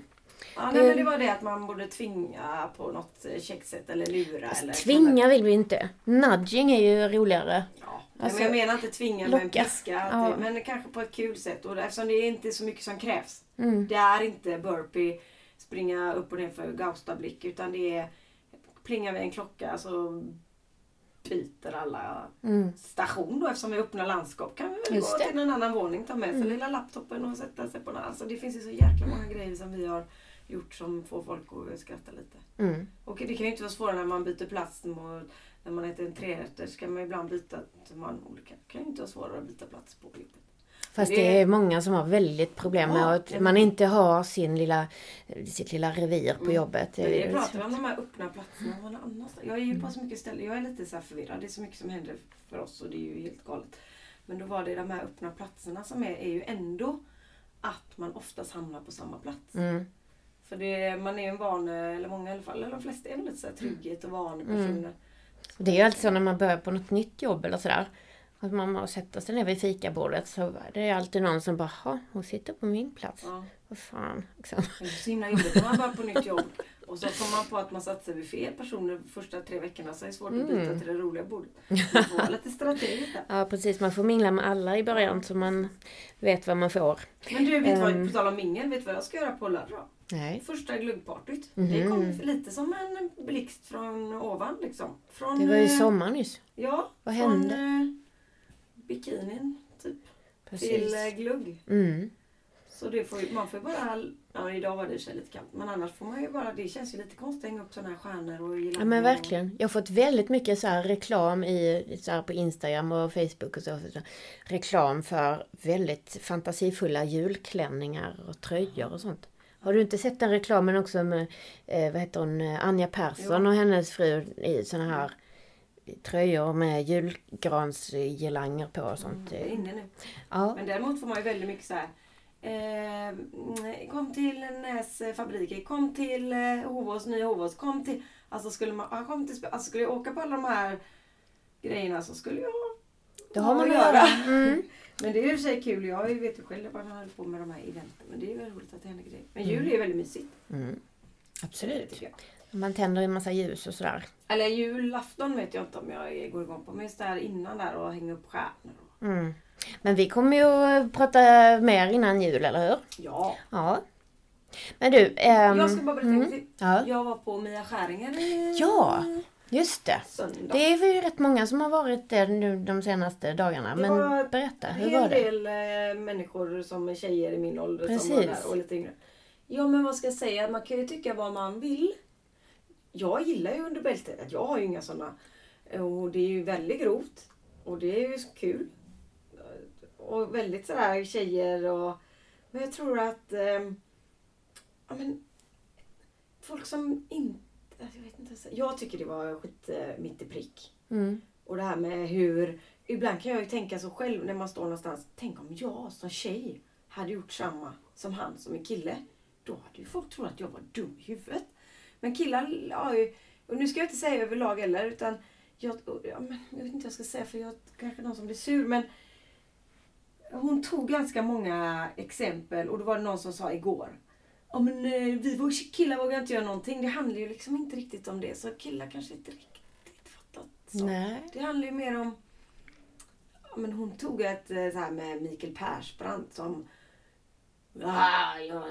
ja, nej, men det var det att man borde tvinga på något eh, käckt sätt eller lura. Eller, Tvinga vill vi inte. Nudging är ju roligare. Ja, Alltså, men jag menar inte tvinga med en locka. piska, Ja. men kanske på ett kul sätt. Och eftersom det är inte så mycket som krävs. Mm. Det är inte burpee, springa upp och ner för Gaustablick utan det är plinga vid en klocka så byter alla Mm. station då eftersom vi öppnar landskap kan vi väl Just gå det. Mm. till en annan våning, ta med sig lilla laptopen och sätta sig på den. Alltså det finns ju så jäkla många grejer som vi har gjort som får folk att skratta lite. Mm. Och det kan ju inte vara svårare när man byter plats mot, när man äter en trerätter ska man ibland byta till man olika. Det kan ju inte vara svårare att byta plats på jobbet. Fast Det- det är många som har väldigt problem med Ja, att det- man inte har sin lilla, sitt lilla revir på jobbet. Men Det vi är pratar om de här öppna platserna någon annanstans. Jag är ju på så mycket ställen. Jag är lite så förvirrad. Det är så mycket som händer för oss och det är ju helt galet. Men då var det de här öppna platserna som är, är ju ändå att man oftast hamnar på samma plats. Mm. För det, man är ju en van, eller många i alla fall, eller de flesta är lite så här trygghet och vanepersoner. Och Det är ju alltid så när man börjar på något nytt jobb eller sådär. Att man må sätta sig ner vid fikabordet så det är alltid någon som bara, "Ha, hon sitter på min plats. Ja. Vad fan. Liksom. Det är så himla jobbigt när man börjar på nytt jobb. Och så kommer man på att man satt sig vid fel personer första tre veckorna så är det svårt att byta Mm. till det roliga bordet. Man får lite strategisk där. Ja precis, man får mingla med alla i början så man vet vad man får. Men du, vet vad, Ehm. på tal om mingel, vet du vad jag ska göra på lördag? Nej. Första glöggpartyt. Mhm. Det kom lite som en blixt från ovan liksom. Från, Det var ju eh, sommar nyss. Ja, Vad hände? eh, bikinin typ. Precis. Till eh, glugg. Mm. Så det får, ju- man får ju bara, ja idag var det sig lite kallt. Men annars får man ju bara, det känns ju lite konstigt att hänga upp sådana här stjärnor och girlanger Ja men verkligen. Jag har fått väldigt mycket så här reklam i, så på Instagram och Facebook och så. så reklam för väldigt fantasifulla julklänningar och tröjor och sånt. Har du inte sett den reklamen också med, eh, vad heter hon, eh, Anja Persson Jo. och hennes fru i såna här tröjor med julgransgirlanger på och sånt. Det är inne nu. Ja. Men däremot får man ju väldigt mycket så här. Eh, mm, kom till Näs fabriker, kom till eh, Hovås, nya Hovås, kom till... Alltså skulle, man, kom till, alltså skulle jag åka på alla de här grejerna så skulle jag Det ha har man att göra. Mm. Men det är i och för sig kul. Jag vet ju själv vad han håller på med de här eventen. Men det är väl roligt att det händer grejer. Men jul är väldigt mysigt. Mm. Absolut. Man tänder en massa ljus och sådär. Eller julafton vet jag inte om jag går igång på. Men just det här innan där och hänga upp stjärnor. Mm. Men vi kommer ju prata mer innan jul, eller hur? Ja. Ja. Men du. ehm, jag ska bara berätta en till. ja. Jag var på Mia Skäringer i Ja, just det. söndag. Det är ju rätt många som har varit där nu de senaste dagarna. Det Men var berätta, En hur var det? del eh, människor som är tjejer i min ålder som var Precis. där och lite yngre. Ja men vad ska jag säga, man kan ju tycka vad man vill. Jag gillar ju under bältet, jag har ju inga sådana. Och det är ju väldigt grovt. Och det är ju kul. Och väldigt sådär tjejer och... Men jag tror att... Eh, ja men, folk som inte, jag vet inte, jag tycker det var skit eh, mitt i prick. Mm. Och det här med hur, ibland kan jag ju tänka så själv när man står någonstans, tänk om jag som tjej hade gjort samma som han som är kille. Då hade ju folk trott att jag var dum i huvudet. Men killar har ju, och nu ska jag inte säga överlag heller, utan jag, ja, men, jag vet inte vad jag ska säga för jag kanske någon som blir sur men hon tog ganska många exempel och då var det någon som sa igår Ja men eh, vi killar vågar inte göra någonting. Det handlar ju liksom inte riktigt om det. Så killar kanske inte riktigt fattat så. Nej. Det handlar ju mer om... Ja, men hon tog ett eh, så här med Mikael Persbrandt som... Ah, jag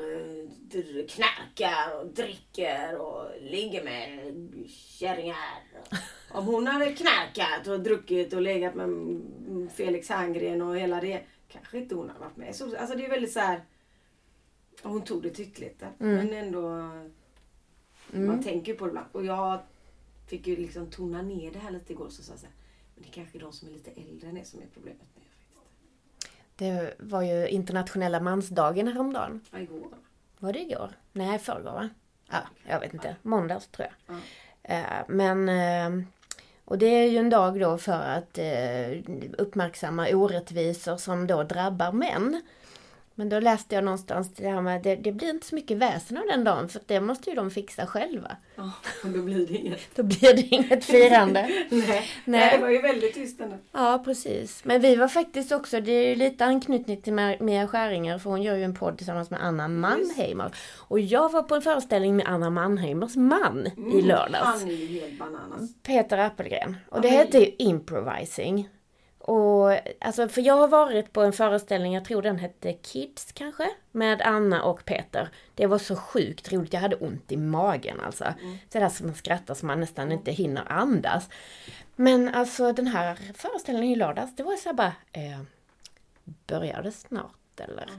knarkar och dricker och ligger med kärringar. Om hon hade knarkat och druckit och legat med Felix Herngren och hela det. Kanske inte hon hade varit med. Så, alltså det är väldigt så här... Hon tog det ytterligheter. Mm. Men ändå... Man tänker på det ibland. Och jag fick ju liksom tona ner det här lite igår. Så sa jag så här, men det kanske är de som är lite äldre än det som är problemet med det. Var ju internationella mansdagen häromdagen. Ja, igår. Var det igår? Nej, förrgår va? Ja, jag vet inte. Måndags tror jag. Ja. Eh, Men... eh, Och det är ju en dag då för att eh, uppmärksamma orättvisor som då drabbar män. Men då läste jag någonstans det här med det, det blir inte så mycket väsen av den dagen för det måste ju de fixa själva. Ja, och då blir det inget. Då blir det inget firande. Nej. Nej. Det var ju väldigt tyst ändå. Ja, precis. Men vi var faktiskt också, det är ju lite anknytning till Mia Skäringer för hon gör ju en podd tillsammans med Anna Mannheimer. Och jag var på en föreställning med Anna Mannheimers man i lördags. Han är ju helt bananas. Peter Appelgren. Och det Oj. hette ju Improvising. Och alltså, för jag har varit på en föreställning, jag tror den hette Kids kanske, med Anna och Peter. Det var så sjukt roligt, jag hade ont i magen alltså. Så där som man skrattar så man nästan inte hinner andas. Men alltså den här föreställningen i lördags, det var så här bara, eh, det snart eller?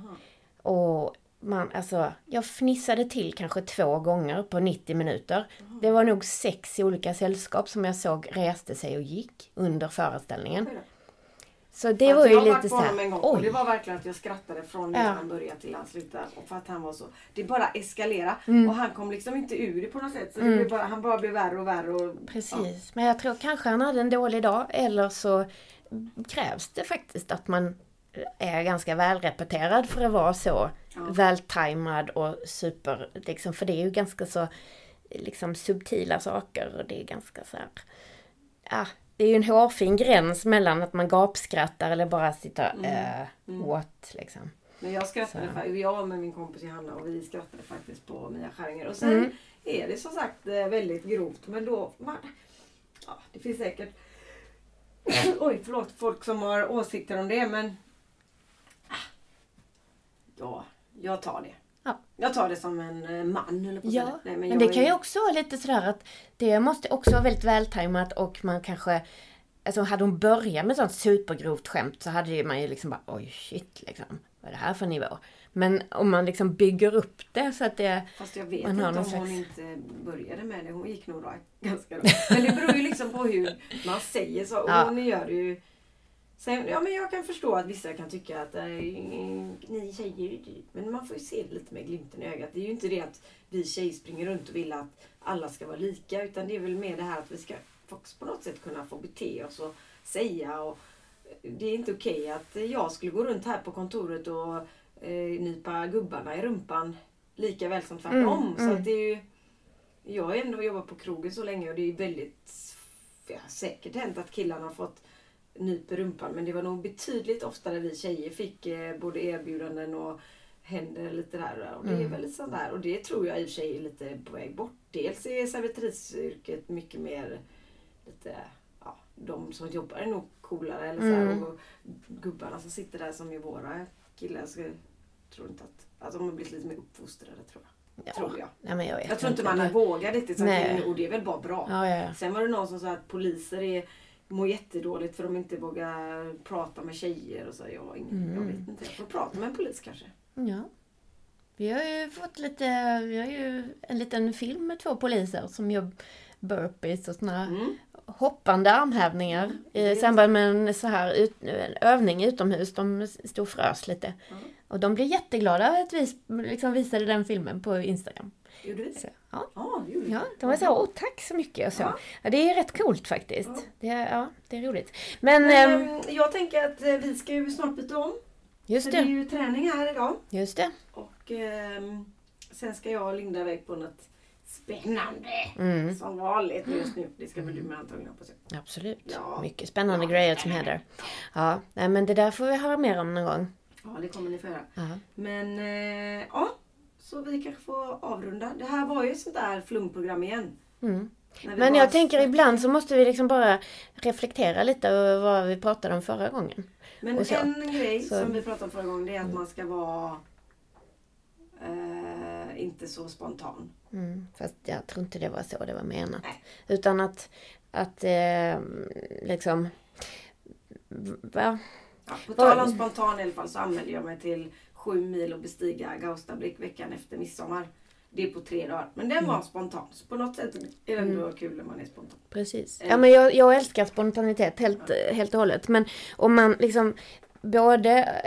Och man, alltså, jag fnissade till kanske två gånger på 90 minuter. Det var nog sex olika sällskap som jag såg reste sig och gick under föreställningen. Så det Att var ju lite så här, en gång och det var verkligen att jag skrattade från när Ja. han började till han slutade. Och för att han var så. Det bara eskalera Mm. och han kom liksom inte ur det på något sätt. Så blev bara, han bara blev värre och värre. Och, Precis, men jag tror kanske han hade en dålig dag eller så krävs det faktiskt att man är ganska välrepeterad för att vara så Ja. vältajmad och super, liksom, för det är ju ganska så liksom subtila saker och det är ganska så här, ja, det är ju en hårfin gräns mellan att man gapskrattar eller bara sitter Mm. äh, åt liksom. Men jag skrattade, Så. jag med min kompis Johanna och vi skrattade faktiskt på Mia Skäringer. Och sen Mm. är det som sagt eh, väldigt grovt men då, man, ja, det finns säkert Oj, förlåt, folk som har åsikter om det men ah, Ja, jag tar det. Ja. Jag tar det som en eh, man eller på Ja, säga. Nej, men, jag det är- kan ju också vara lite sådär att det måste också vara väldigt vältajmat och man kanske Alltså hade hon börjat med sånt supergrovt skämt så hade man ju liksom bara oj shit liksom. Vad är det här för nivå? Men om man liksom bygger upp det så att det... Fast jag vet inte om någon hon slags- inte började med det. Hon gick nog då ganska bra. Men det beror ju liksom på hur man säger så. Och Ja. hon gör det ju... Sen, ja men jag kan förstå att vissa kan tycka att äh, ni tjejer... Men man får ju se det lite med glimten i ögat. Det är ju inte det att vi tjejer springer runt och vill att alla ska vara lika. Utan det är väl mer det här att vi ska också på något sätt kunna få bete oss och säga. Och det är inte okej att jag skulle gå runt här på kontoret och eh, nypa gubbarna i rumpan lika väl som tvärtom. Mm, Så mm. att det är ju, jag har ändå jobbat på krogen så länge och det är väldigt ja, säkert hänt att killarna har fått nyp i rumpan. Men det var nog betydligt oftare vi tjejer fick eh, både erbjudanden och händer lite där. Och det är Mm. väldigt sånt där. Och det tror jag i och för sig är lite på väg bort. Dels är servitrisyrket mycket mer lite, ja, de som jobbar är nog coolare. Eller så här, Mm. och gubbarna som sitter där som är våra killar. Så jag tror inte att, alltså de har blivit lite mer uppfostrade tror jag. Ja, Tror jag. Nej, men jag, Jag tror inte man är vågad riktigt som Nej. kvinna och det är väl bara bra. Ja, ja. Sen var det någon som sa att poliser är, mår jättedåligt för de inte vågar prata med tjejer och så. Jag, ingen, jag Mm. vet inte. Jag får prata med en polis kanske. ja. Vi har ju fått lite, vi har ju en liten film med två poliser som gör burpees och såna Mm. hoppande armhävningar är i samband med en så här ut, en övning utomhus. De stod och frös lite. Ja. Och de blev jätteglada att vi liksom visade den filmen på Instagram. Gjorde vi Så, det? ja. Det gjorde vi. Ja, de var så åh tack så mycket och så. Ja. Ja. det är rätt coolt faktiskt. Ja. Det, är, ja, det är roligt. Men, Men, ehm, ehm, jag tänker att eh, vi ska ju snart byta om. just För det är det, ju träning här idag. just det. Och ehm, sen ska jag och Linda iväg på något spännande. Mm, Som vanligt just nu. Det ska väl du med antagligen hoppas jag. absolut. Ja. Mycket spännande Ja, grejer som händer. Ja, nej, men det där får vi höra mer om någon gång. Ja, det kommer ni få göra. Ja. Men eh, ja, så vi kanske får avrunda. Det här var ju ett sånt där flumprogram igen. Mm. Men jag tänker ibland så måste vi liksom bara reflektera lite över vad vi pratade om förra gången. Men en grej Så- som vi pratade om förra gången det är att man ska vara eh, inte så spontan. Mm, fast jag tror inte det var så det var menat. Nej. Utan att, att eh, liksom... Va? Ja, på tal om spontan i alla fall så anmälde jag mig till sju mil och bestiga Gaustablick veckan efter midsommar. Det är på tre dagar. Men den Mm. var spontan. Så på något sätt är det ändå kul när man är spontan. Precis. Eh. Ja, men jag, jag älskar spontanitet helt, helt och hållet. Men om man liksom både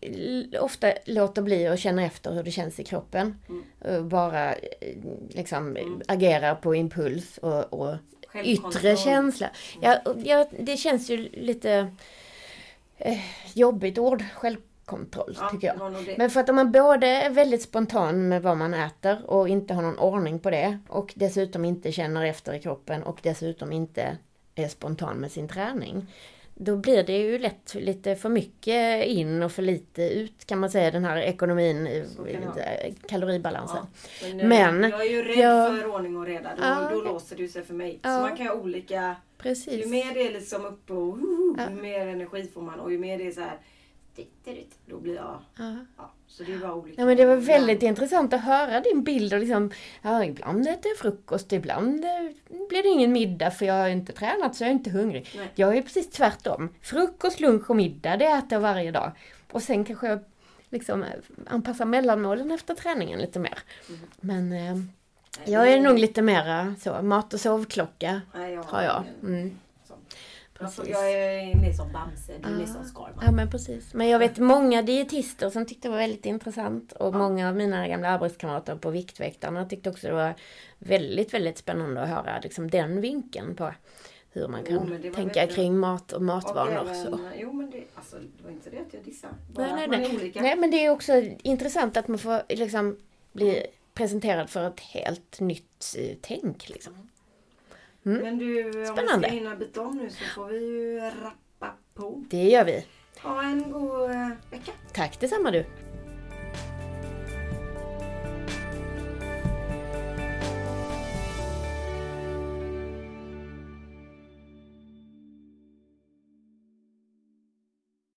eh, ofta låter bli att känna efter hur det känns i kroppen. Mm. och Bara eh, liksom Mm. agerar på impuls och, och yttre känsla. Ja, och ja, det känns ju lite eh, jobbigt ord, självkontroll, Ja, tycker jag. Men för att om man både är väldigt spontan med vad man äter och inte har någon ordning på det och dessutom inte känner efter i kroppen och dessutom inte är spontan med sin träning. Då blir det ju lätt lite för mycket in och för lite ut kan man säga den här ekonomin, kaloribalansen. Ja, men, eh, Men, jag är ju rädd jag- för ordning och reda. Då, Ja, då låser det sig för mig. Så man kan ha olika... Precis. Ju mer det är liksom uppe och uh, ju mer energi får man och ju mer det är så här då blir jag... Ja. Ja, så det bara olika. Ja men det var väldigt intressant att höra din bild och liksom, ja ibland äter jag frukost, ibland eh, blir det ingen middag för jag har inte tränat så jag är inte hungrig. Nej. Jag är precis tvärtom. Frukost, lunch och middag, det äter jag varje dag. Och sen kanske jag liksom eh, anpassar mellanmålen efter träningen lite mer. Mm. Men eh, jag är nog lite mera så, mat och sovklocka Nej, jag har jag. Mm, jag är mer som Bamse, du är mer Ja. som Skalman. Ja men precis. Men jag vet många dietister som tyckte det var väldigt intressant och många av mina gamla arbetskamrater på Viktväktarna tyckte också det var väldigt, väldigt spännande att höra liksom, den vinkeln på hur man Jo, kan var tänka väldigt- kring mat och matvanor. Och så. även- Jo men det, alltså, det var inte det att jag dissade. Nej, nej, nej. olika. nej men det är också intressant att man får liksom bli presenterad för ett helt nytt eh, tänk. Liksom. Men du, om Spännande. vi ska hinna byta om nu så får vi ju rappa på. Det gör vi. Ha en god eh, vecka. Tack detsamma du.